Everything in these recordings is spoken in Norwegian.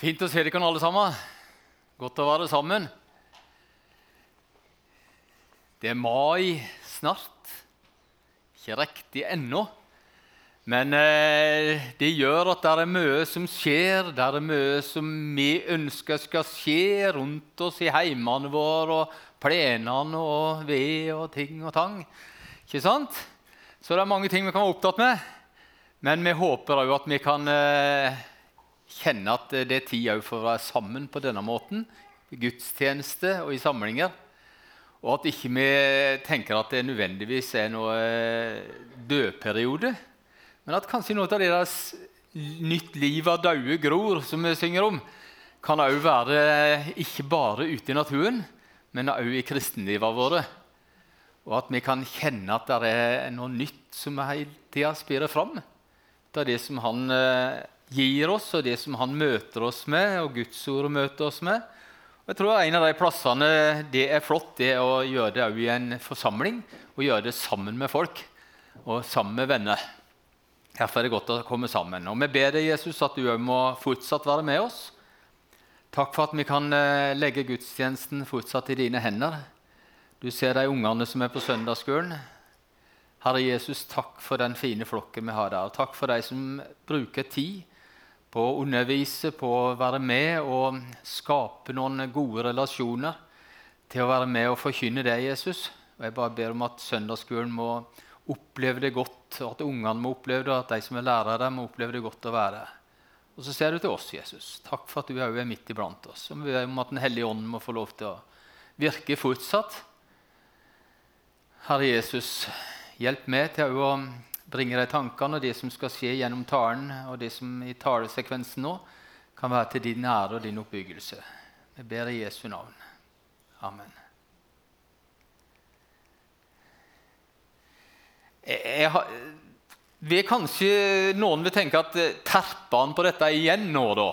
Fint å se dere alle sammen. Godt å være sammen. Det er mai snart. Ikke riktig ennå. Men eh, det gjør at det er mye som skjer. Det er mye som vi ønsker skal skje rundt oss i heimene våre, og plenene og ved og ting og tang. Ikke sant? Så det er mange ting vi kan være opptatt med. Men vi håper òg at vi kan eh, kjenne at det er tid for å være sammen på denne måten. I gudstjeneste og i samlinger. Og at ikke vi tenker at det nødvendigvis er noe eh, dødperiode. Men at kanskje noe av det deres nytt liv av daue gror som vi synger om, kan òg være ikke bare ute i naturen, men òg i kristenlivet våre. Og at vi kan kjenne at det er noe nytt som hele tida spirer fram. Det er det som han eh, gir oss, og det som han møter oss med, og Guds ord møter oss med. Og jeg tror En av de plassene det er flott, det er å gjøre det i en forsamling. Og gjøre det sammen med folk og sammen med venner. Derfor er det godt å komme sammen. Og Vi ber deg, Jesus, at du må fortsatt være med oss. Takk for at vi kan eh, legge gudstjenesten fortsatt i dine hender. Du ser de ungene som er på søndagsskolen. Herre Jesus, takk for den fine flokken vi har der. Takk for de som bruker tid på å undervise, på å være med og skape noen gode relasjoner. Til å være med og forkynne det, Jesus. Og Jeg bare ber om at søndagsskolen må oppleve det godt, og at ungene må oppleve det, og at de som er lærere, må oppleve det godt å være Og så ser du til oss, Jesus. Takk for at du er midt iblant oss. Og vi ber om at Den hellige ånd må få lov til å virke fortsatt. Herre Jesus, hjelp meg til å bringe deg tankene og det som skal skje gjennom talen, og det som i talesekvensen nå, kan være til din ære og din oppbyggelse. Vi ber i Jesu navn. Amen. Jeg har, vil kanskje Noen vil tenke at eh, terper han på dette igjen nå, da?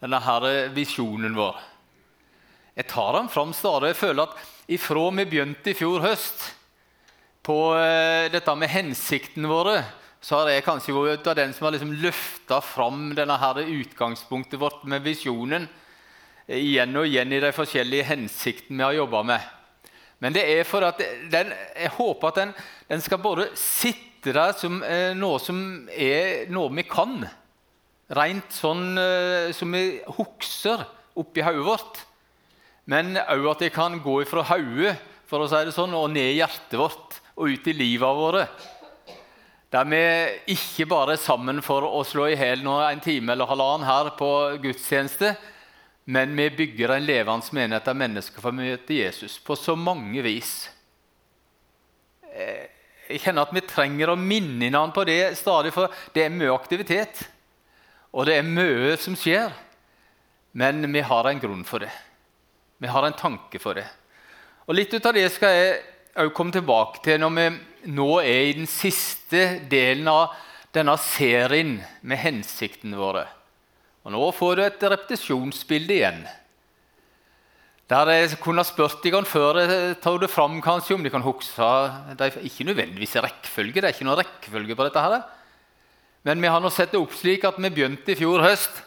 Denne her visjonen vår. Jeg tar den fram stadig. Jeg føler at ifra vi begynte i fjor høst på uh, dette med hensikten våre, så har jeg kanskje vært av den som har liksom løfta fram denne her utgangspunktet vårt med visjonen uh, igjen og igjen i de forskjellige hensiktene vi har jobba med. Men det er for at den, jeg håper at den, den skal bare sitte der som eh, noe som er noe vi kan. Rent sånn som vi hukser oppi hodet vårt. Men òg at det kan gå fra hodet for å si det sånn, og ned i hjertet vårt og ut i livet våre. Der vi ikke bare er sammen for å slå i hjel en time eller halvannen her på gudstjeneste, men vi bygger en levende menighet der mennesker får møte Jesus på så mange vis. Eh, jeg kjenner at vi trenger å minne hverandre på det stadig, for det er mye aktivitet. Og det er mye som skjer. Men vi har en grunn for det. Vi har en tanke for det. Og Litt ut av det skal jeg også komme tilbake til når vi nå er i den siste delen av denne serien med hensiktene våre. Og Nå får du et repetisjonsbilde igjen. Der jeg kunne spurt deg før tar det fram kanskje, om de kan huske er Ikke nødvendigvis rekkefølge, det er ikke noen rekkefølge på dette. her. Men vi har nå sett det opp slik at vi begynte i fjor høst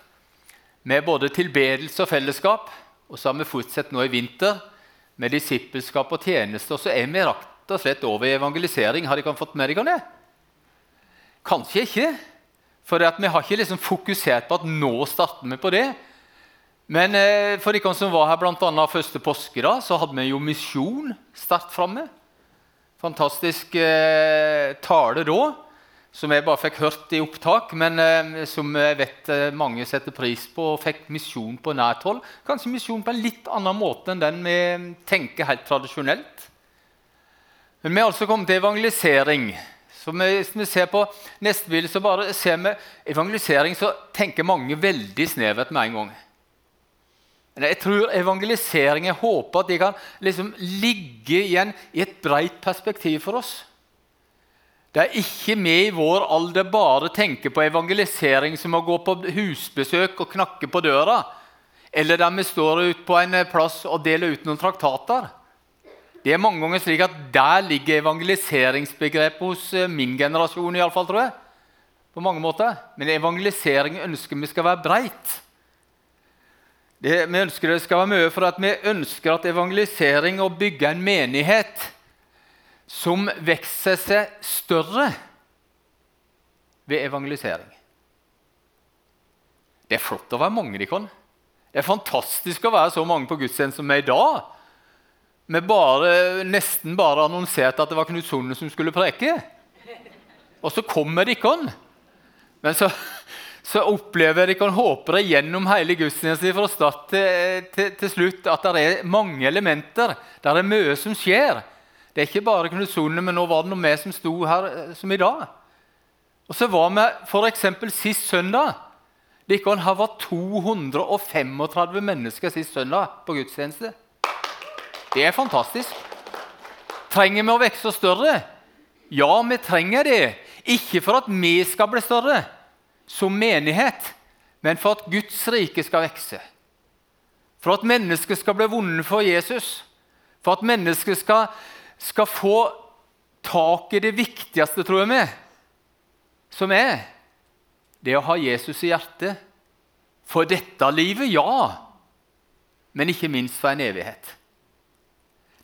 med både tilbedelse og fellesskap. Og så har vi fortsatt nå i vinter med disippelskap og tjeneste, og så er vi rett og slett over i evangelisering. Har dere fått med dere det? Kanskje ikke. For vi har ikke liksom fokusert på at nå starter vi på det. Men eh, for de som var her bl.a. første påske, da, så hadde vi jo misjon sterkt framme. Fantastisk eh, tale da som jeg bare fikk hørt i opptak, men eh, som jeg vet eh, mange setter pris på og fikk misjon på nært hold. Kanskje misjon på en litt annen måte enn den vi tenker helt tradisjonelt. Men vi har altså kommet til evangelisering. Så Hvis vi ser på neste bilde, så bare ser vi evangelisering, så tenker mange veldig snevert med en gang. Men jeg tror evangelisering, jeg håper at de kan liksom ligge igjen i et breit perspektiv for oss. Det er ikke vi i vår alder bare tenker på evangelisering som å gå på husbesøk og knakke på døra, eller der vi står ute på en plass og deler ut noen traktater. Det er mange ganger slik at Der ligger evangeliseringsbegrepet hos eh, min generasjon. I alle fall, tror jeg. På mange måter. Men evangelisering ønsker vi skal være breit. Det, vi ønsker det skal være mye for at vi ønsker at evangelisering og bygge en menighet som vokser seg større ved evangelisering. Det er flott å være mange. de kan. Det er fantastisk å være så mange på gudstjeneste som vi er i dag. Vi bare, nesten bare annonserte at det var Knut Sonne som skulle preke. Og så kommer de kan. Men så, så opplever dere håper jeg gjennom hele gudstjenesten fra start til, til, til, slutt at det er mange elementer. Det er mye som skjer. Det er ikke bare Knut Sonne, men nå var det noe vi som sto her eh, som i dag. Og så var vi f.eks. sist søndag. Det her var 235 mennesker sist søndag på gudstjeneste. Det er fantastisk. Trenger vi å vokse større? Ja, vi trenger det. Ikke for at vi skal bli større som menighet, men for at Guds rike skal vokse. For at mennesker skal bli vunnet for Jesus. For at mennesker skal, skal få tak i det viktigste, tror jeg vi, som er det å ha Jesus i hjertet. For dette livet, ja, men ikke minst for en evighet.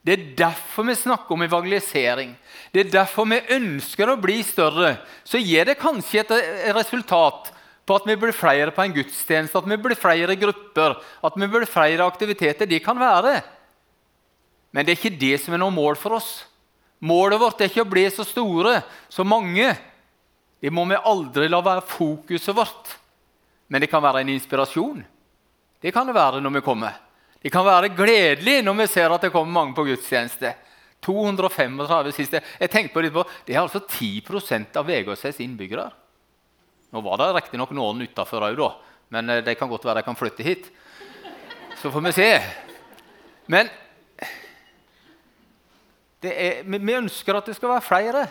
Det er derfor vi snakker om evangelisering. Det er derfor vi ønsker å bli større. Så gir det kanskje et resultat på at vi blir flere på en gudstjeneste, at vi blir flere grupper, at vi blir flere aktiviteter. De kan være. Men det er ikke det som er noe mål for oss. Målet vårt er ikke å bli så store, så mange. Det må vi aldri la være fokuset vårt. Men det kan være en inspirasjon. Det kan det være når vi kommer. Det kan være gledelig når vi ser at det kommer mange på gudstjeneste. 235 siste. Jeg tenkte på Det på, det er altså 10% av Vegårsheims innbyggere. Nå var det riktignok noen utafor òg, men eh, det kan godt være de kan flytte hit. Så får vi se. Men er, vi ønsker at det skal være flere.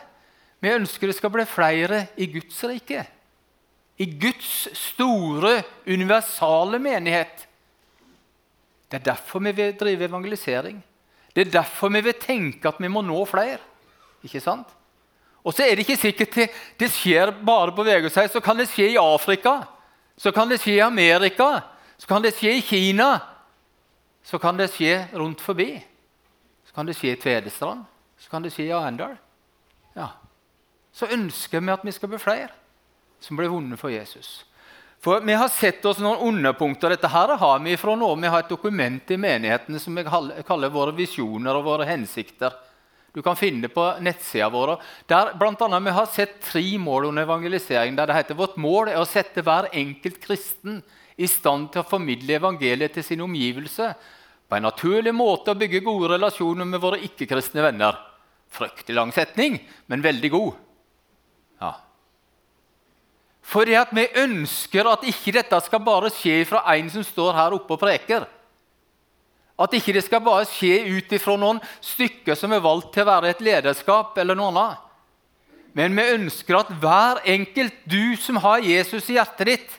Vi ønsker det skal bli flere i Guds rike. I Guds store, universale menighet. Det er derfor vi vil drive evangelisering. Det er derfor vi vil tenke at vi må nå flere. Ikke sant? Og så er det ikke sikkert det, det skjer bare på Vegårshei. Så kan det skje i Afrika, så kan det skje i Amerika, så kan det skje i Kina. Så kan det skje rundt forbi. Kan det skje i Tvedestrand, så kan det skje i Arendal. Ja. Så ønsker vi at vi skal bli flere som blir vunnet for Jesus. For Vi har sett oss noen underpunkter. Dette her har Vi fra nå. Vi har et dokument i menighetene som vi kaller våre visjoner og våre hensikter. Du kan finne det på nettsida vår. Der blant annet, Vi har sett tre mål under evangelisering. der det heter Vårt mål er å sette hver enkelt kristen i stand til å formidle evangeliet til sin omgivelse på en naturlig måte å bygge gode relasjoner med våre ikke-kristne venner. Fryktelig lang setning, men veldig god. Ja, fordi at vi ønsker at ikke dette skal bare skje fra en som står her oppe og preker. At ikke det skal bare skje ut ifra noen stykker som er valgt til å være et lederskap. eller noe annet. Men vi ønsker at hver enkelt, du som har Jesus i hjertet ditt,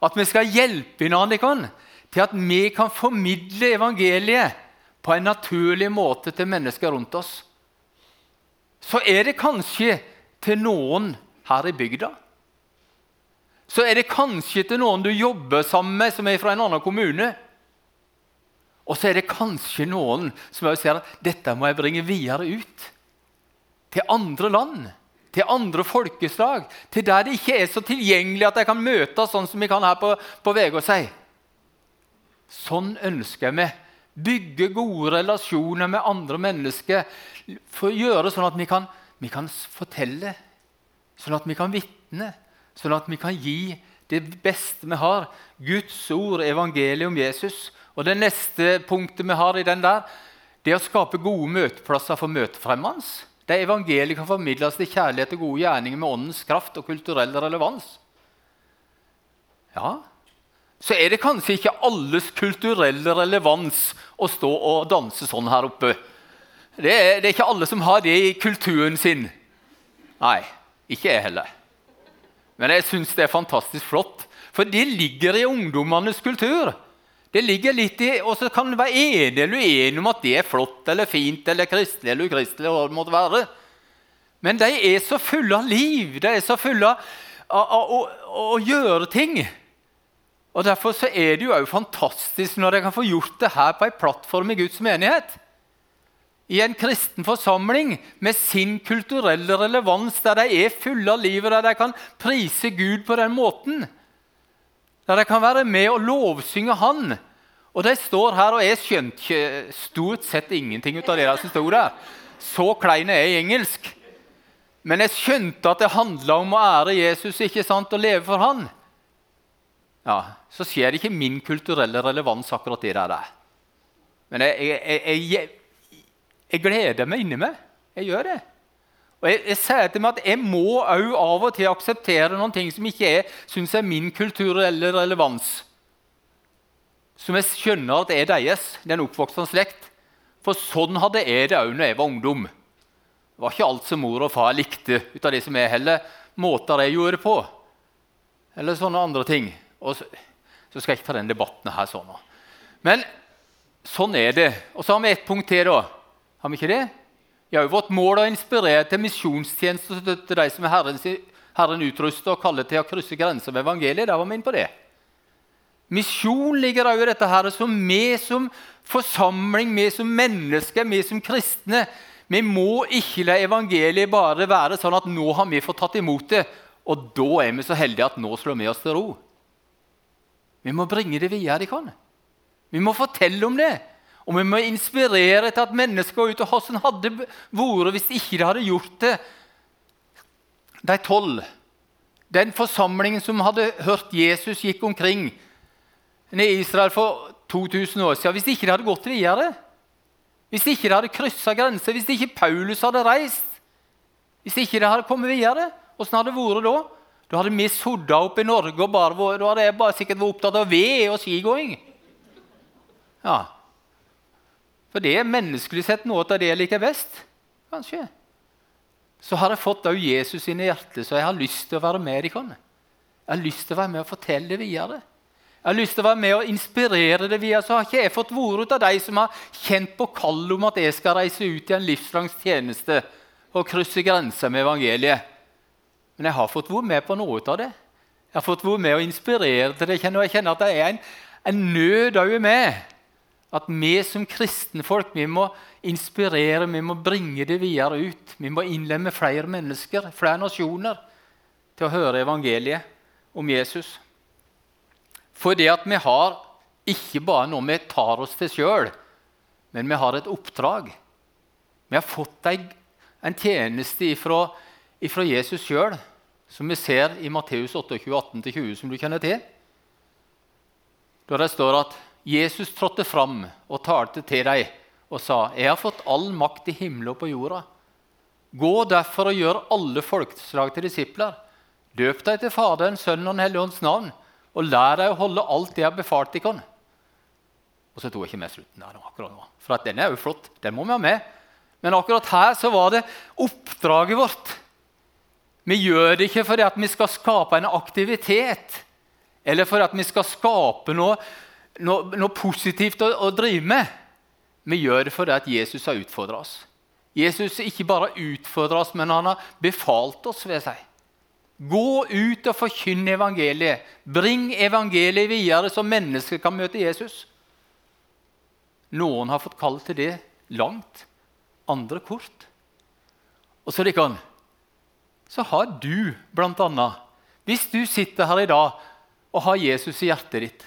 at vi skal hjelpe hverandre til at vi kan formidle evangeliet på en naturlig måte til mennesker rundt oss. Så er det kanskje til noen her i bygda så er det kanskje til noen du jobber sammen med, som er fra en annen kommune. Og så er det kanskje noen som sier at dette må jeg bringe videre ut. Til andre land, til andre folkeslag, til der det ikke er så tilgjengelig at jeg kan møtes sånn som vi kan her på, på Vegårshei. Sånn ønsker vi. Bygge gode relasjoner med andre mennesker. For å gjøre sånn at vi kan, vi kan fortelle, sånn at vi kan vitne sånn at vi kan gi det beste vi har, Guds ord, evangeliet om Jesus. Og Det neste punktet vi har i den der, det er å skape gode møteplasser for møtefremmende. Der evangeliet kan formidles til kjærlighet og gode gjerninger med åndens kraft og kulturell relevans. Ja, så er det kanskje ikke alles kulturelle relevans å stå og danse sånn her oppe. Det er, det er ikke alle som har det i kulturen sin. Nei, ikke jeg heller. Men jeg syns det er fantastisk flott, for det ligger i ungdommenes kultur. Det ligger litt i, Og så kan du være enig eller uenig om at det er flott eller fint eller kristelig eller ukristelig. hva det måtte være. Men de er så fulle av liv. De er så fulle av, å, gjøre ting. Og Derfor så er det jo også fantastisk når jeg kan få gjort det her på ei plattform i Guds menighet. I en kristen forsamling med sin kulturelle relevans, der de er fulle av livet, der de kan prise Gud på den måten. Der de kan være med og lovsynge Han. Og de står her, og jeg skjønte stort sett ingenting ut av det som sto. Så klein er jeg i engelsk. Men jeg skjønte at det handla om å ære Jesus ikke sant, og leve for Han. Ja, Så skjer ikke min kulturelle relevans akkurat i det der. Men jeg, jeg, jeg, jeg gleder meg inni meg. Jeg gjør det. Og jeg, jeg sier til meg at jeg må òg av og til akseptere noen ting som ikke er, synes er min kulturelle relevans. Som jeg skjønner at er deres, den oppvoksende slekt. For sånn hadde jeg det òg når jeg var ungdom. Det var ikke alt som mor og far likte ut av det som er heller måter jeg gjorde på. Eller sånne andre ting. Og så, så skal jeg ikke ta den debatten her sånn. Men sånn er det. Og så har vi ett punkt til. da. Har vi ikke det? Vi har jo vårt mål å inspirere til misjonstjeneste til de som er Herren, herren utruster og kaller til å krysse grenser med evangeliet. Der var vi inne på det. Misjon ligger òg i dette her, som vi som forsamling, vi som mennesker, vi som kristne Vi må ikke la evangeliet bare være sånn at nå har vi fått tatt imot det, og da er vi så heldige at nå slår vi oss til ro. Vi må bringe det videre. De kan. Vi må fortelle om det. Og vi må inspirere til at mennesker går ut og hvordan hadde vært hvis ikke de hadde gjort det. De tolv, den forsamlingen som hadde hørt Jesus gikk omkring i Israel for 2000 år siden, hvis ikke de hadde gått videre, hvis ikke de hadde kryssa grenser, hvis ikke Paulus hadde reist, hvis ikke de hadde kommet videre, hvordan hadde det vært da? Da hadde vi sodda opp i Norge, og bare, da hadde jeg bare sikkert vært opptatt av ved og skigåing. Ja, for det er menneskelig sett noe av det jeg liker best. Kanskje. Så har jeg fått av Jesus inn i så jeg har lyst til å være med dere. Jeg har lyst til å være med og fortelle det videre. Jeg har lyst til å være med og inspirere det videre. Så har ikke jeg fått vært ut av de som har kjent på kallet om at jeg skal reise ut i en livslangs tjeneste og krysse grenser med evangeliet. Men jeg har fått være med på noe av det. Jeg har fått være med og inspirere til det. Og jeg kjenner at det er en, en nød òg med at vi som kristenfolk vi må inspirere, vi må bringe det videre ut. Vi må innlemme flere mennesker, flere nasjoner, til å høre evangeliet om Jesus. For det at vi har ikke bare noe vi tar oss til sjøl, men vi har et oppdrag. Vi har fått en tjeneste ifra, ifra Jesus sjøl, som vi ser i Matteus 28, 18-20, som du kjenner til. Da det står at Jesus trådte fram og talte til dem og sa, 'Jeg har fått all makt i himmelen og på jorda.' 'Gå derfor og gjør alle folkeslag til disipler.' 'Døp deg til Faderen, Sønnen og Den hellige ånds navn.' 'Og lær deg å holde alt jeg har befalt dere.' Og så tok jeg ikke med slutten der akkurat nå. For den er jo flott. Den må vi ha med. Men akkurat her så var det oppdraget vårt. Vi gjør det ikke fordi at vi skal skape en aktivitet, eller for at vi skal skape noe noe, noe positivt å, å, drive med. Vi gjør det fordi at Jesus har utfordra oss. Jesus ikke bare utfordra oss, men han har befalt oss. ved seg. Gå ut og forkynn evangeliet. Bring evangeliet videre, så mennesker kan møte Jesus. Noen har fått kall til det langt, andre kort. Og så, kan, så har du, annet, hvis du sitter her i dag og har Jesus i hjertet ditt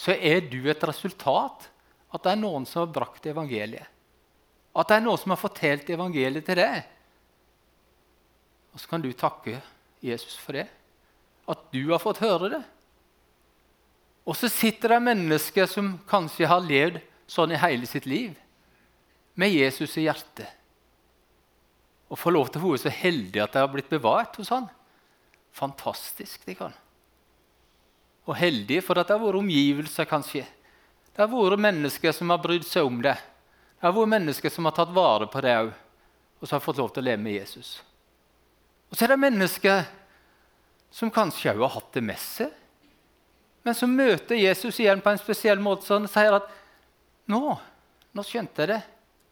så er du et resultat at det er noen som har brakt evangeliet. At det er noen som har fortalt evangeliet til deg. Og så kan du takke Jesus for det. At du har fått høre det. Og så sitter det mennesker som kanskje har levd sånn i hele sitt liv, med Jesus i hjertet. Og får lov til å være så heldig at de har blitt bevart hos han. Fantastisk. de kan og heldige, for at det har vært omgivelser, kanskje. Det har vært mennesker som har brydd seg om det. Det har vært mennesker som har tatt vare på det òg, og som har fått lov til å leve med Jesus. Og så er det mennesker som kanskje òg har hatt det med seg, men som møter Jesus igjen på en spesiell måte og sier at nå, nå skjønte jeg det.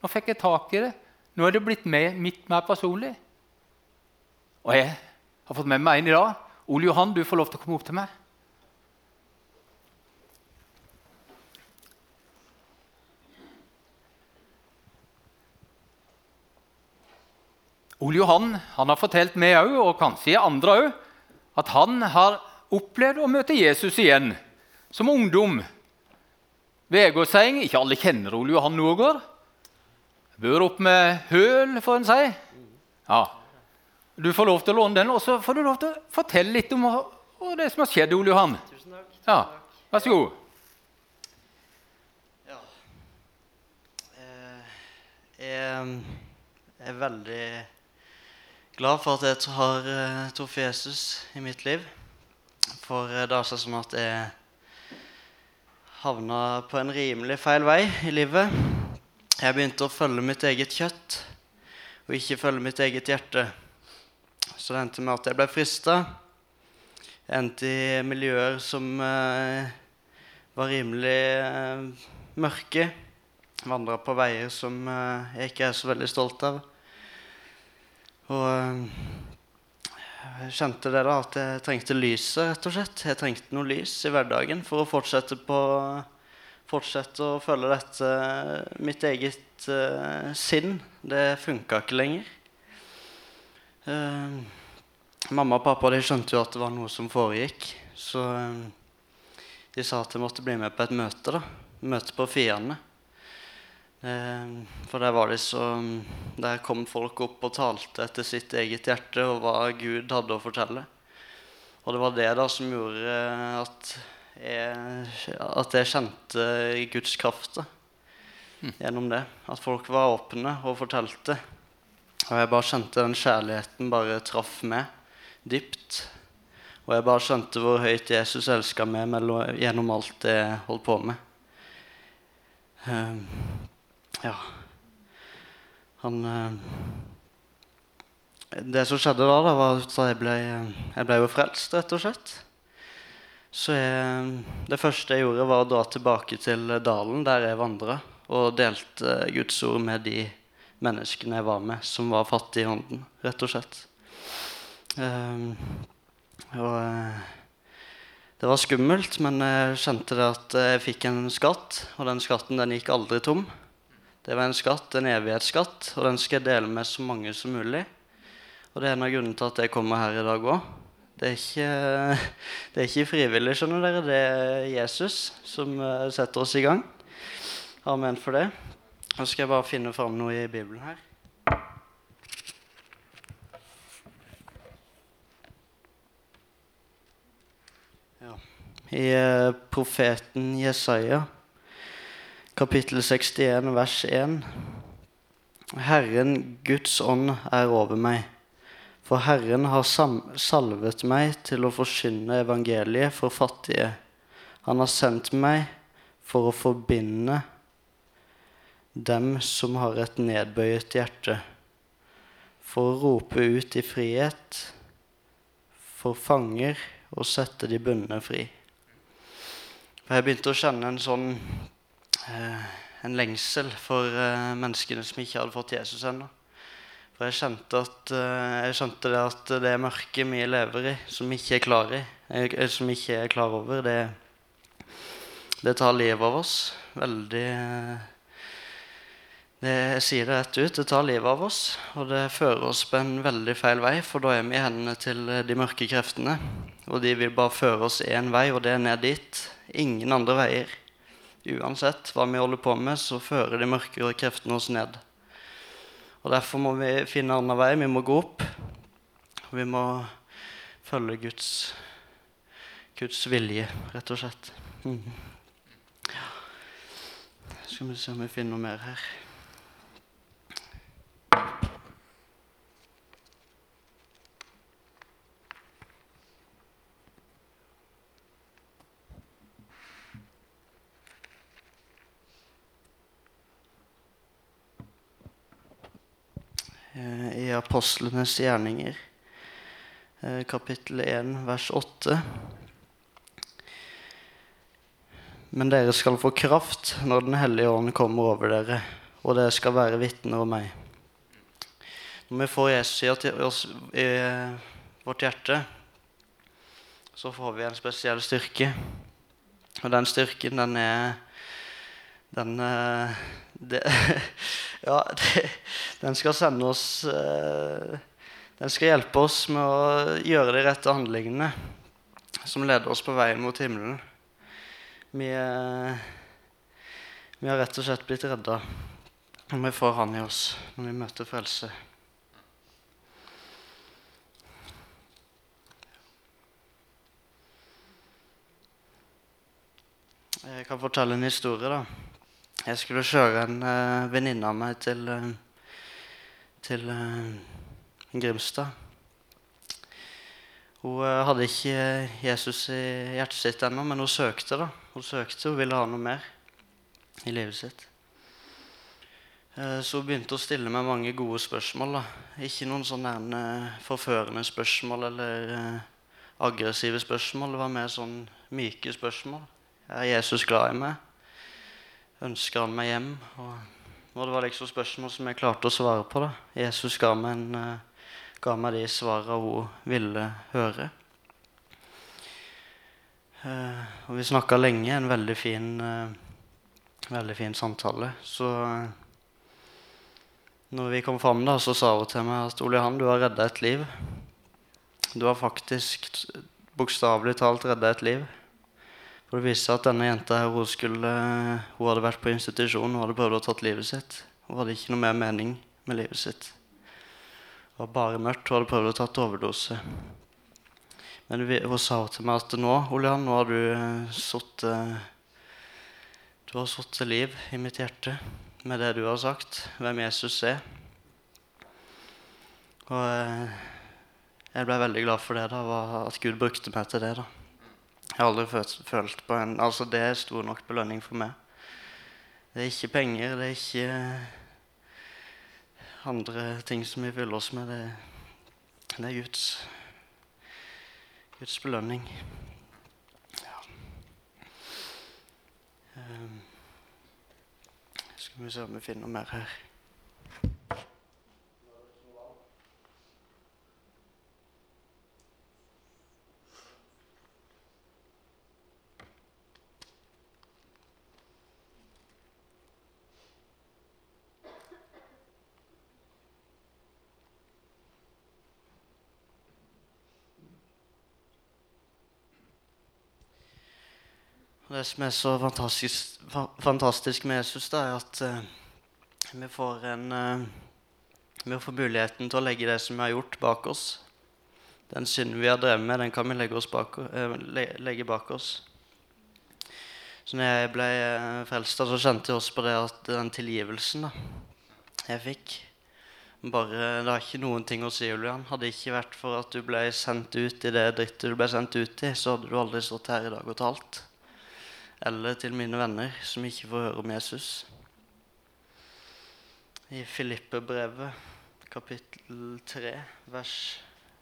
Nå fikk jeg tak i det. Nå er det blitt med, mitt mer personlig. Og jeg har fått med meg en i dag. Ole Johan, du får lov til å komme opp til meg. Ole Johan han har fortalt meg òg, og kanskje andre òg, at han har opplevd å møte Jesus igjen som ungdom. Vegårseing Ikke alle kjenner Ole Johan Någård. Bør opp med høl, får en si. Ja. Du får lov til å låne den, og så får du lov til å fortelle litt om det som har skjedd, Ole Johan. Tusen takk. Tusen Ja. Vær så god. Ja. Eh, Jeg er veldig glad for at jeg har eh, truffet Jesus i mitt liv. For eh, det er sånn at jeg havna på en rimelig feil vei i livet. Jeg begynte å følge mitt eget kjøtt og ikke følge mitt eget hjerte. Så det endte med at jeg ble frista. Jeg endte i miljøer som eh, var rimelig eh, mørke. Vandra på veier som eh, jeg ikke er så veldig stolt av. Og eh, jeg kjente det da, at jeg trengte lyset, rett og slett. Jeg trengte noe lys i hverdagen for å fortsette, på, fortsette å følge dette mitt eget uh, sinn. Det funka ikke lenger. Uh, mamma og pappa de skjønte jo at det var noe som foregikk. Så uh, de sa at jeg måtte bli med på et møte. da, Møte på Fiane. Eh, for der var de så Der kom folk opp og talte etter sitt eget hjerte og hva Gud hadde å fortelle. Og det var det da som gjorde at jeg, at jeg kjente Guds kraft da, gjennom det. At folk var åpne og fortalte. Og jeg bare kjente den kjærligheten bare traff meg dypt. Og jeg bare skjønte hvor høyt Jesus elska meg gjennom alt det jeg holdt på med. Ehm, ja. Han eh, Det som skjedde da, da var at jeg ble, jeg ble jo frelst, rett og slett. Så jeg, det første jeg gjorde, var å dra tilbake til dalen der jeg vandra, og delte Guds ord med de menneskene jeg var med, som var fattige i ånden, rett og slett. Um, og eh, det var skummelt, men jeg kjente det at jeg fikk en skatt, og den skatten den gikk aldri tom. Det var en skatt, en evighetsskatt, og den skal jeg dele med så mange som mulig. Og det er en av grunnene til at jeg kommer her i dag òg. Det, er ikke- det er ikke frivillig, skjønner dere. Det er Jesus som eh, setter oss i gang. Amen for det. Nå skal jeg bare finne fram noe i Bibelen her. Ja. I eh, profeten Jesaja, kapittel 61, vers 1. Herren Guds ånd er over meg, for Herren har salvet meg til å forkynne evangeliet for fattige. Han har sendt meg for å forbinde dem som har et nedbøyet hjerte, for å rope ut i frihet for fanger og sette de bundne fri. For jeg begynte å kjenne en sånn eh, en lengsel for eh, menneskene som ikke hadde fått Jesus ennå. For jeg kjente, at, eh, jeg skjønte det at det mørket vi lever i, som vi ikke er klar i, eh, som ikke er klar over, det, det tar livet av oss. Veldig eh, det, Jeg sier det rett ut. Det tar livet av oss, og det fører oss på en veldig feil vei, for da er vi i hendene til de mørke kreftene. Og de vil bare føre oss én vei, og det er ned dit. Ingen andre veier. Uansett hva vi holder på med, så fører de mørke kreftene oss ned. Og Derfor må vi finne en annen vei. Vi må gå opp. Vi må følge Guds, Guds vilje, rett og slett. Ja. Skal vi se om vi finner noe mer her. eh, i Apostlenes gjerninger, eh, kapittel 1, vers 8. Men dere skal få kraft når Den hellige ånd kommer over dere, og dere skal være vitner om meg. Når vi får Jesus i i vårt hjerte, så får vi en spesiell styrke. Og den styrken, den er den, eh, det, Ja, det, den skal sende oss eh, Den skal hjelpe oss med å gjøre de rette handlingene som leder oss på veien mot himmelen. Vi, eh, vi har rett og slett blitt redda når vi får Han i oss, når vi møter frelse. Jeg kan fortelle en historie, da. Jeg skulle kjøre en uh, venninne av meg til, uh, til uh, Grimstad. Hun hadde ikke Jesus i hjertet sitt ennå, men hun søkte. da. Hun søkte, hun ville ha noe mer i livet sitt. Så hun begynte å stille meg mange gode spørsmål. da. Ikke noen sånne forførende spørsmål eller aggressive spørsmål. Det var mer sånn myke spørsmål. Er Jesus glad i meg? Ønsker han meg hjem? Og, og det var liksom spørsmål som jeg klarte å svare på. da. Jesus ga meg, en, uh, ga meg de svarene hun ville høre. Uh, og vi snakka lenge. En veldig fin, uh, veldig fin samtale. Så når vi kom fram, da, så sa hun til meg at Ole Johan, du har redda et liv. Du har faktisk bokstavelig talt redda et liv. For det viste seg at denne jenta her, hun, skulle, hun hadde vært på institusjon og hadde prøvd å tatt livet sitt. Hun hadde ikke noe mer mening med livet sitt. Det var bare mørkt. Hun hadde prøvd å tatt overdose. Men hun sa til meg at nå, Olian, nå har du eh, satt Du har satt liv i mitt hjerte med det du har sagt, hvem Jesus er. Og eh, jeg ble veldig glad for det, da, at Gud brukte meg til det. da. Jeg har aldri følt, følt på en Altså, det er stor nok belønning for meg. Det er ikke penger, det er ikke andre ting som vi fyller oss med. Det, det er Guds, Guds belønning. Ja. Um, skal vi se om vi finner mer her. Det som er så fantastisk, fantastisk med Jesus, da, er at uh, vi, får en, uh, vi får muligheten til å legge det som vi har gjort, bak oss. Den synden vi har drevet med, den kan vi legge, bak, uh, legge bak oss. Så når jeg ble frelst, så kjente jeg også på det at den tilgivelsen da, jeg fikk bare, Det har ikke noen ting å si, Julian. Hadde det ikke vært for at du ble sendt ut i det drittet du ble sendt ut i, så hadde du aldri stått her i dag og talt eller til mine venner som ikke får høre om Jesus. I Filippe-brevet, kapittel 3, vers,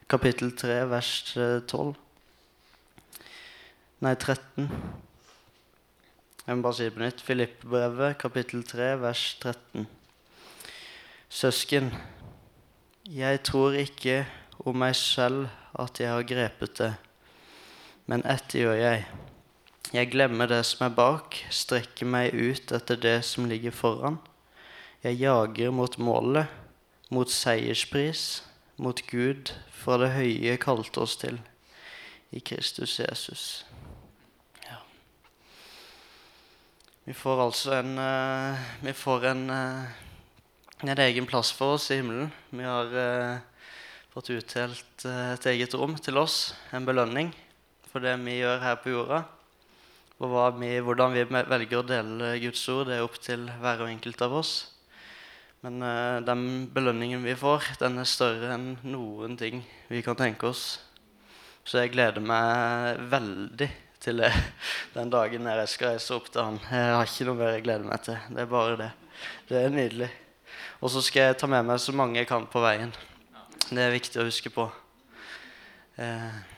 kapittel 3, vers 12 Nei, 13. Jeg må bare si det på nytt. Filippe-brevet, kapittel 3, vers 13. Søsken, jeg tror ikke om meg selv at jeg har grepet det, men ett gjør jeg jeg glemmer det som er bak, strekker meg ut etter det som ligger foran. Jeg jager mot målet, mot seierspris, mot Gud, fra det høye kalte oss til, i Kristus Jesus. Ja. Vi får altså en uh, Vi får en, uh, en egen plass for oss i himmelen. Vi har uh, fått utdelt et eget rom til oss, en belønning for det vi gjør her på jorda. Og vi, hvordan vi velger å dele Guds ord, det er opp til hver og enkelt av oss. Men uh, den belønningen vi får, den er større enn noen ting vi kan tenke oss. Så jeg gleder meg veldig til det den dagen jeg skal reise opp til han. Jeg har ikke noe mer jeg gleder meg til. Det er bare det. Det er nydelig. Og så skal jeg ta med meg så mange jeg kan på veien. Det er viktig å huske på. Uh,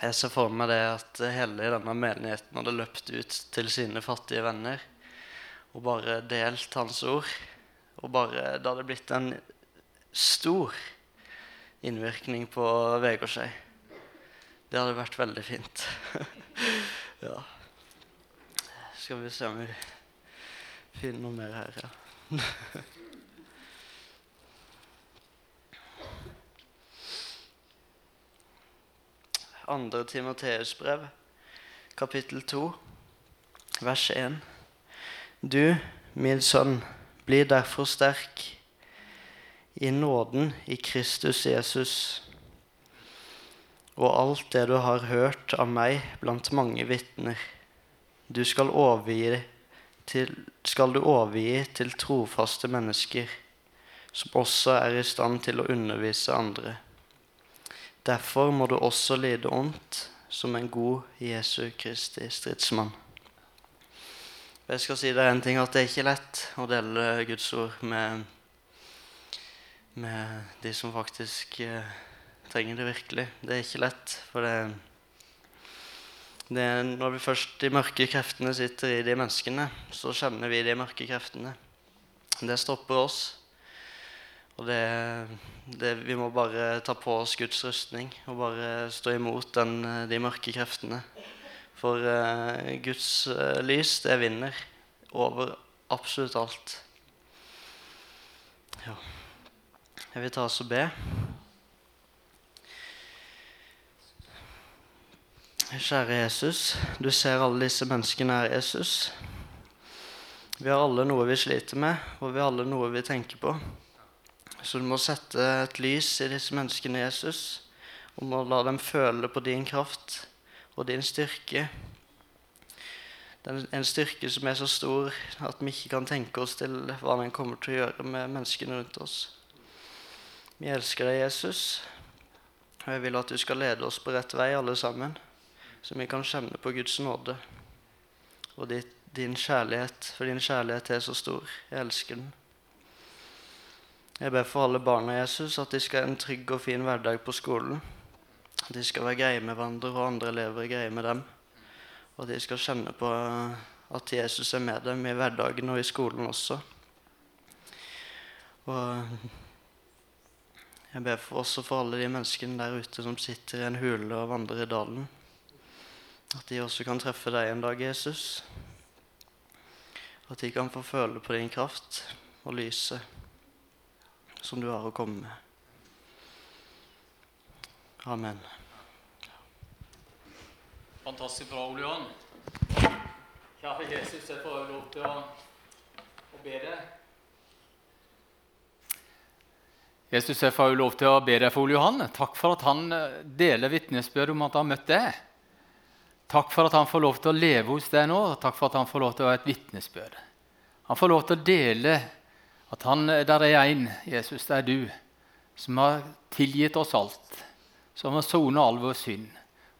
jeg ser for meg det at hele denne menigheten hadde løpt ut til sine fattige venner og bare delt hans ord. Og bare, det hadde blitt en stor innvirkning på Vegårshei. Det hadde vært veldig fint. ja. Skal vi se om vi finner noe mer her. Ja. Andre Timoteus brev, kapittel 2, vers 1. Du, min sønn, bli derfor sterk i nåden i Kristus Jesus. Og alt det du har hørt av meg blant mange vitner, du skal overgi til, skal du overgi til trofaste mennesker, som også er i stand til å undervise andre. Derfor må du også lide ondt som en god Jesu Kristi stridsmann. Jeg skal si deg en ting at det er ikke lett å dele Guds ord med, med de som faktisk eh, trenger det virkelig. Det er ikke lett, for det, det er Når vi først de mørke kreftene sitter i de menneskene, så kjenner vi de mørke kreftene. Det stopper oss. Og det, det, vi må bare ta på oss Guds rustning og bare stå imot den, de mørke kreftene. For uh, Guds uh, lys, det vinner over absolutt alt. Ja. Jeg vil ta oss og be. Kjære Jesus, du ser alle disse menneskene her, Jesus. Vi har alle noe vi sliter med, og vi har alle noe vi tenker på. Så du må sette et lys i disse menneskene, Jesus, og må la dem føle på din kraft og din styrke. Det er en styrke som er så stor at vi ikke kan tenke oss til hva den kommer til å gjøre med menneskene rundt oss. Vi elsker deg, Jesus, og jeg vil at du skal lede oss på rett vei, alle sammen, så vi kan kjenne på Guds nåde og din kjærlighet, for din kjærlighet er så stor. Jeg elsker den. Jeg ber for alle barna Jesus at de skal ha en trygg og fin hverdag på skolen. At de skal være greie med hverandre, og andre elever er greie med dem. Og at de skal kjenne på at Jesus er med dem i hverdagen og i skolen også. Og jeg ber for også for alle de menneskene der ute som sitter i en hule og vandrer i dalen. At de også kan treffe deg en dag, Jesus. At de kan få føle på din kraft og lyset som du har å komme med. Amen. Fantastisk bra, Ole Johan. Kjære Jesus, jeg får lov til å, å be deg. Jesus, jeg får lov til å be deg for Ole Johan. Takk for at han eh, deler vitnesbyrd om at han har møtt deg. Takk for at han får lov til å leve hos deg nå, og takk for at han får lov til å ha et vitnesbyrd. Han får lov til å dele at han, eh, der er en, Jesus, det er du, som har tilgitt oss alt, som har sonet all vår synd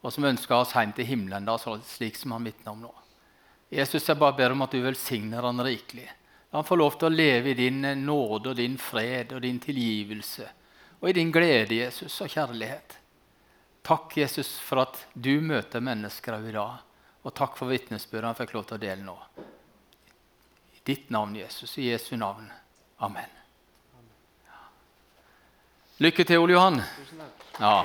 og som ønsker oss hjem til himmelen, da, slik som han vitner om nå. Jesus, jeg bare ber om at du velsigner han rikelig. La han få lov til å leve i din nåde og din fred og din tilgivelse og i din glede, Jesus, og kjærlighet. Takk, Jesus, for at du møter mennesker i dag. Og takk for vitnesbyrdet han fikk lov til å dele nå. I ditt navn, Jesus. I Jesu navn. Amen. Lykke til, Ole Johan. Ja.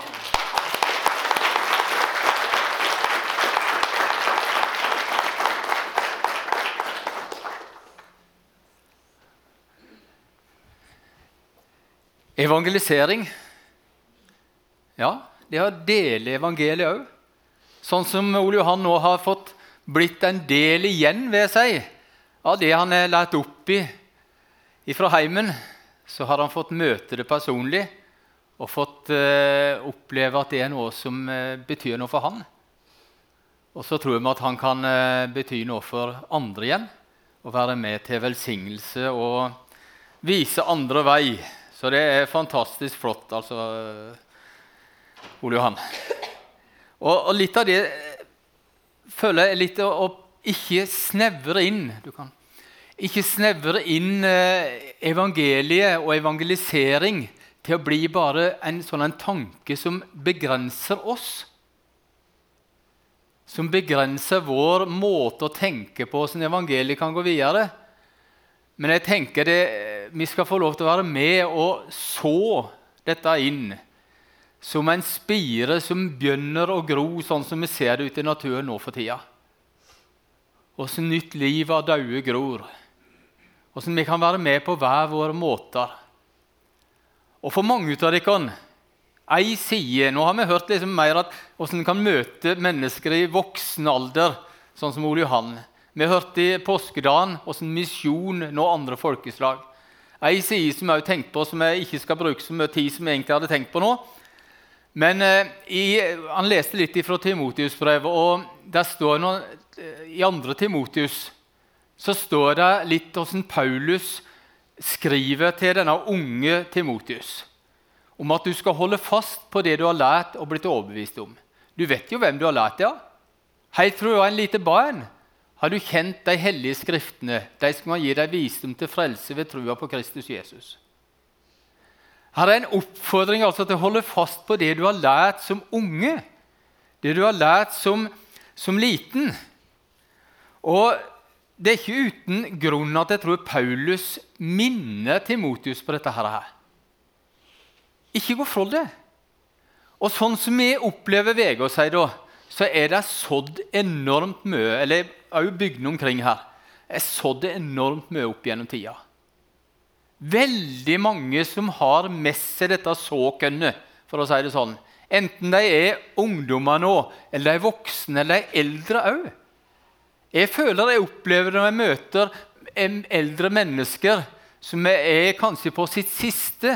Evangelisering. Ja, det å dele evangeliet òg. Sånn som Ole Johan nå har fått blitt en del igjen, ved seg, av det han er lært opp i fra heimen. Så har han fått møte det personlig og fått eh, oppleve at det er noe som eh, betyr noe for han. Og så tror vi at han kan eh, bety noe for andre igjen. Og være med til velsignelse og vise andre vei så det er fantastisk flott, altså, Ole Johan. Og, og litt av det føler jeg litt å, å ikke snevre inn Du kan ikke snevre inn eh, evangeliet og evangelisering til å bli bare en sånn en tanke som begrenser oss. Som begrenser vår måte å tenke på hvordan evangeliet kan gå videre. Men jeg tenker det, vi skal få lov til å være med og så dette inn som en spire som begynner å gro sånn som vi ser det ute i naturen nå for tida. Hvordan nytt liv av daude gror. Hvordan vi kan være med på hver våre måter. Og for mange av dere ei side Nå har vi hørt liksom mer at hvordan en kan møte mennesker i voksen alder, sånn som Ole Johan. Vi hørte i påskedagen hvordan misjon når andre folkeslag. Ei side som jeg tenkt på, som jeg ikke skal bruke så mye tid som jeg egentlig hadde tenkt på nå. Men eh, i, Han leste litt fra Timotius-brevet, og der står noe, eh, i andre Timotius så står det litt hvordan Paulus skriver til denne unge Timotius om at du skal holde fast på det du har lært og blitt overbevist om. Du vet jo hvem du har lært det av. Helt fra du var en lite barn, har du kjent de hellige skriftene, de skal man gi deg visdom til frelse ved trua på Kristus Jesus. Her er en oppfordring altså til å holde fast på det du har lært som unge, det du har lært som, som liten. Og det er ikke uten grunn at jeg tror Paulus minner Timotius på dette. her. Ikke gå fra det. Og sånn som vi opplever Vegård sier da, så er det sådd enormt mye Eller òg bygdene omkring her. er sådd enormt mye opp gjennom tida. Veldig mange som har med seg dette såkønnet, for å si det sånn. Enten de er ungdommer nå, eller de er voksne, eller de er eldre òg. Jeg føler jeg opplever når jeg møter eldre mennesker som er kanskje på sitt siste,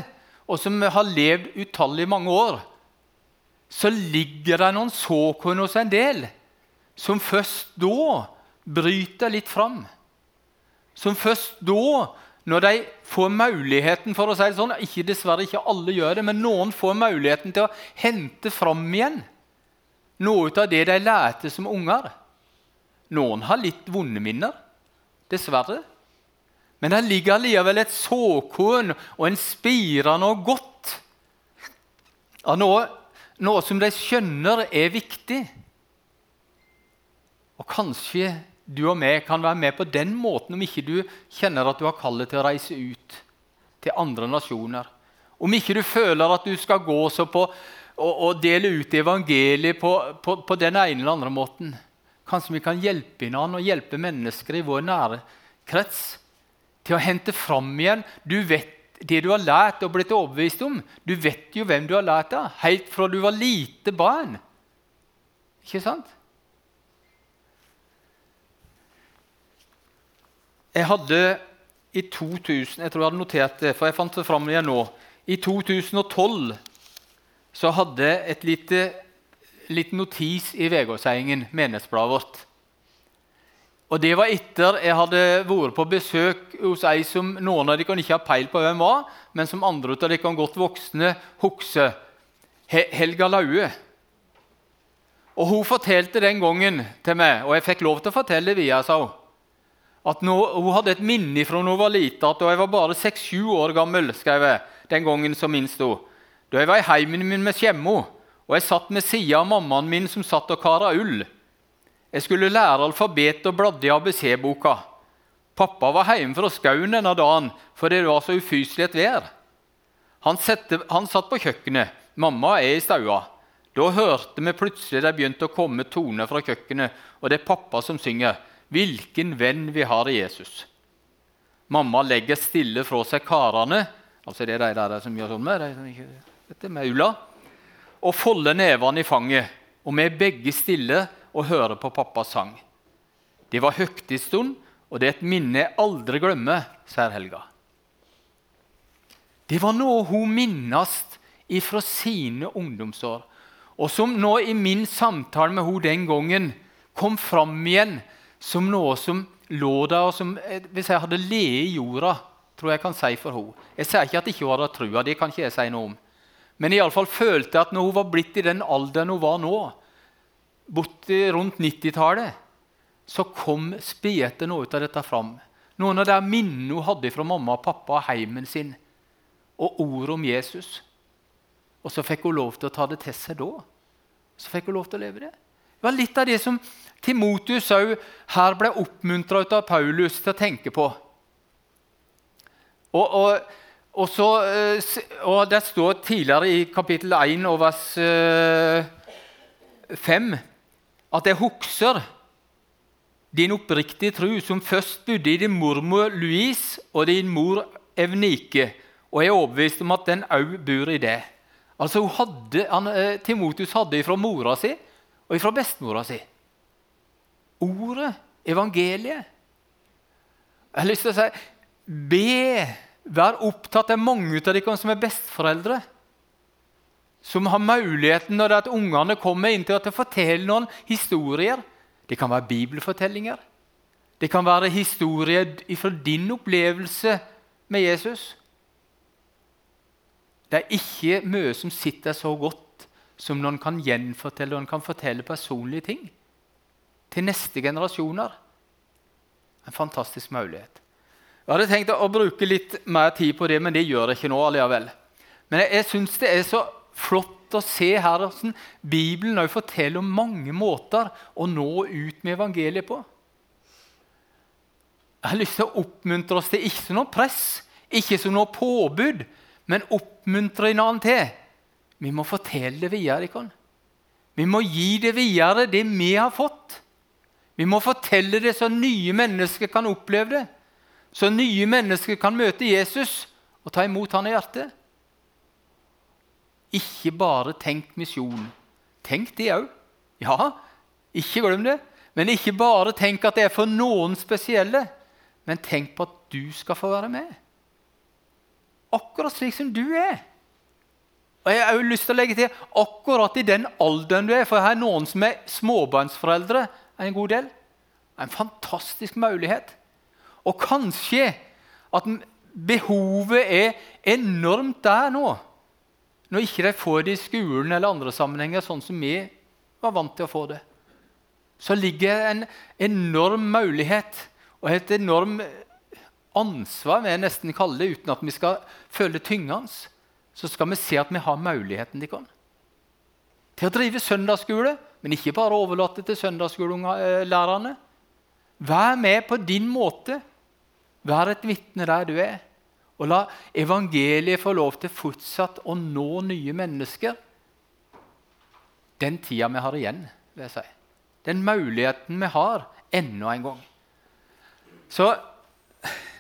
og som har levd utallige mange år, så ligger det noen såkorn hos en del som først da bryter litt fram. Som først da, når de får muligheten for å si det sånn, ikke Dessverre ikke alle gjør det, men noen får muligheten til å hente fram igjen noe av det de lærte som unger. Noen har litt vonde minner, dessverre. Men det ligger allikevel et såkorn og en spire noe godt av noe, noe som de skjønner er viktig. Og kanskje du og vi kan være med på den måten om ikke du kjenner at du har kallet til å reise ut til andre nasjoner. Om ikke du føler at du skal gå så på og, og dele ut evangeliet på, på, på, den ene eller andre måten. Kanskje vi kan hjelpe hverandre og hjelpe mennesker i vår nære krets til å hente fram igjen du vet det du har lært og blitt overbevist om. Du vet jo hvem du har lært av, helt fra du var lite barn. Ikke sant? Jeg hadde i 2000 Jeg tror jeg hadde notert det, for jeg fant det fram igjen nå. I 2012 så hadde jeg et lite, lite notis i Vegårsheiingen, menighetsbladet vårt. Og Det var etter jeg hadde vært på besøk hos ei som noen av dere ikke har peil på hvem var, men som andre av dere godt voksne husker. Helga Laue. Og Hun fortalte den gangen til meg, og jeg fikk lov til å fortelle det via sa hun, at nå, hun hadde et minne fra hun var lita, da jeg var bare 6-7 år gammel, skrev jeg, den gangen som minst hun, da jeg var i heimen min med Skjemmo, og jeg satt ved sida av mammaen min som satt og kara ull. Jeg skulle lære alfabet og bladde i ABC-boka. Pappa var hjemme fra skauen denne dagen fordi det var så ufyselig et vær. Han, sette, han, satt på kjøkkenet. Mamma er i staua. Da hørte vi plutselig det begynte å komme toner fra kjøkkenet, og det er pappa som synger 'Hvilken venn vi har i Jesus'. Mamma legger stille fra seg karene, altså det er de der som gjør sånn med, de dette med Ulla, og folder nevene i fanget. Og vi er begge stille og høre på pappas sang. Det var høgtidsstund, og det er et minne jeg aldri glemmer, sier Helga. Det var noe hun minnes fra sine ungdomsår, og som nå i min samtale med henne den gangen kom fram igjen som noe som lå der, og som eh, hvis jeg hadde levd i jorda, tror jeg kan si for henne. Jeg sier ikke at ikke hun hadde trua, det kan ikke jeg si noe om. Men i alle fall følte at når hun var blitt i den alderen hun var nå, borti rundt 90-tallet, så kom spete noe av dette fram. Noen av de minnene hun hadde fra mamma og pappa og heimen sin, og ord om Jesus. Og så fikk hun lov til å ta det til seg da. Så fikk hun lov til å leve det. Det var litt av det som Timotius òg her ble oppmuntra av Paulus til å tenke på. Og, og, og, så, eh, og Det står tidligere i kapittel 1 og vers 5 eh, at jeg husker din oppriktige tro, som først bodde i din mormor Louise og din mor Evnike, og jeg er overbevist om at den òg bor i det. Altså hadde, han, eh, Timotius hadde ifra mora si og ifra bestemora si. Ordet, evangeliet. Jeg har lyst til å si be, vær opptatt av mange av dere som er besteforeldre. Som har muligheten når det er at ungene kommer inn til å fortelle noen historier. Det kan være bibelfortellinger. Det kan være historier fra din opplevelse med Jesus. Det er ikke mye som sitter så godt som noen kan gjenfortelle og kan fortelle personlige ting til neste generasjoner. En fantastisk mulighet. Jeg hadde tenkt å bruke litt mer tid på det, men det gjør jeg ikke nå. alliavel. Men jeg, jeg syns det er så flott å se her hvordan Bibelen også forteller om mange måter å nå ut med evangeliet på. Jeg har lyst til å oppmuntre oss til ikke som noe press, ikke som noe påbud, men oppmuntre en annen til. Vi må fortelle det videre. Ikon. Vi må gi det videre, det vi har fått. Vi må fortelle det så nye mennesker kan oppleve det. Så nye mennesker kan møte Jesus og ta imot han i hjertet. Ikke bare tenk misjon. Tenk det òg. Ja, ikke glem det. Men ikke bare tenk at det er for noen spesielle, men tenk på at du skal få være med. Akkurat slik som du er. Og jeg har også lyst til å legge til akkurat i den alderen du er, for jeg har noen som er småbarnsforeldre en god del. En fantastisk mulighet. Og kanskje at behovet er enormt der nå når ikke de får det i skolen eller andre sammenhenger, sånn som vi var vant til å få det, så ligger en enorm mulighet og et enormt ansvar, vil jeg nesten kalle det, uten at vi skal føle tyngende. Så skal vi se at vi har muligheten de kan. til å drive søndagsskole, men ikke bare overlate til søndagsskolelærerne. Vær med på din måte. Vær et vitne der du er. Og la evangeliet få lov til fortsatt å nå nye mennesker. Den tida vi har igjen, vil jeg si. Den muligheten vi har enda en gang. Så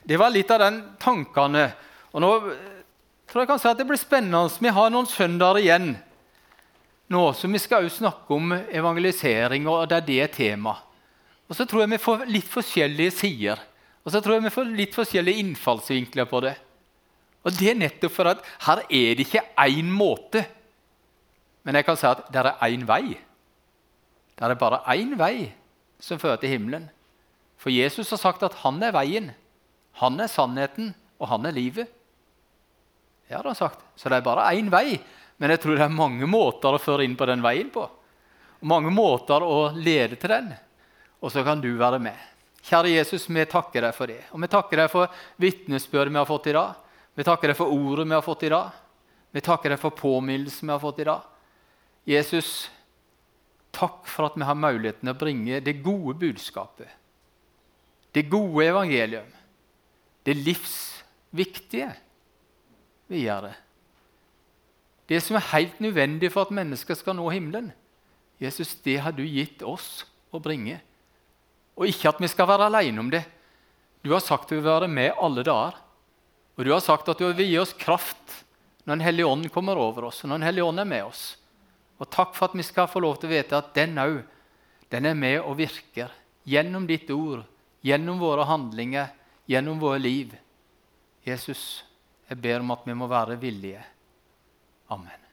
det var litt av den tankene. Og nå tror jeg kanskje at det blir spennende. Vi har noen søndager igjen nå, så vi skal også snakke om evangelisering, og det er det tema. Og så tror jeg vi får litt forskjellige sider. Og så tror jeg vi får litt forskjellige innfallsvinkler på det. Og Det er nettopp for at her er det ikke én måte. Men jeg kan si at det er én vei. Det er bare én vei som fører til himmelen. For Jesus har sagt at han er veien, han er sannheten, og han er livet. Det har han sagt. Så det er bare én vei. Men jeg tror det er mange måter å føre inn på den veien på. Og mange måter å lede til den. Og så kan du være med. Kjære Jesus, vi takker deg for det. Og vi takker deg for vitnesbyrdet vi har fått i dag. Vi takker deg for ordet vi har fått i dag. Vi takker deg for påminnelsen vi har fått i dag. Jesus, takk for at vi har muligheten å bringe det gode budskapet. Det gode evangelium. Det livsviktige videre. Det som er helt nødvendig for at mennesker skal nå himmelen. Jesus, det har du gitt oss å bringe. Og ikke at vi skal være alene om det. Du har sagt du vil være med alle dager. Og du har sagt at du vil gi oss kraft når Den hellige ånd kommer over oss, og når Den hellige ånd er med oss. Og takk for at vi skal få lov til å vite at den òg, den er med og virker gjennom ditt ord, gjennom våre handlinger, gjennom våre liv. Jesus, jeg ber om at vi må være villige. Amen.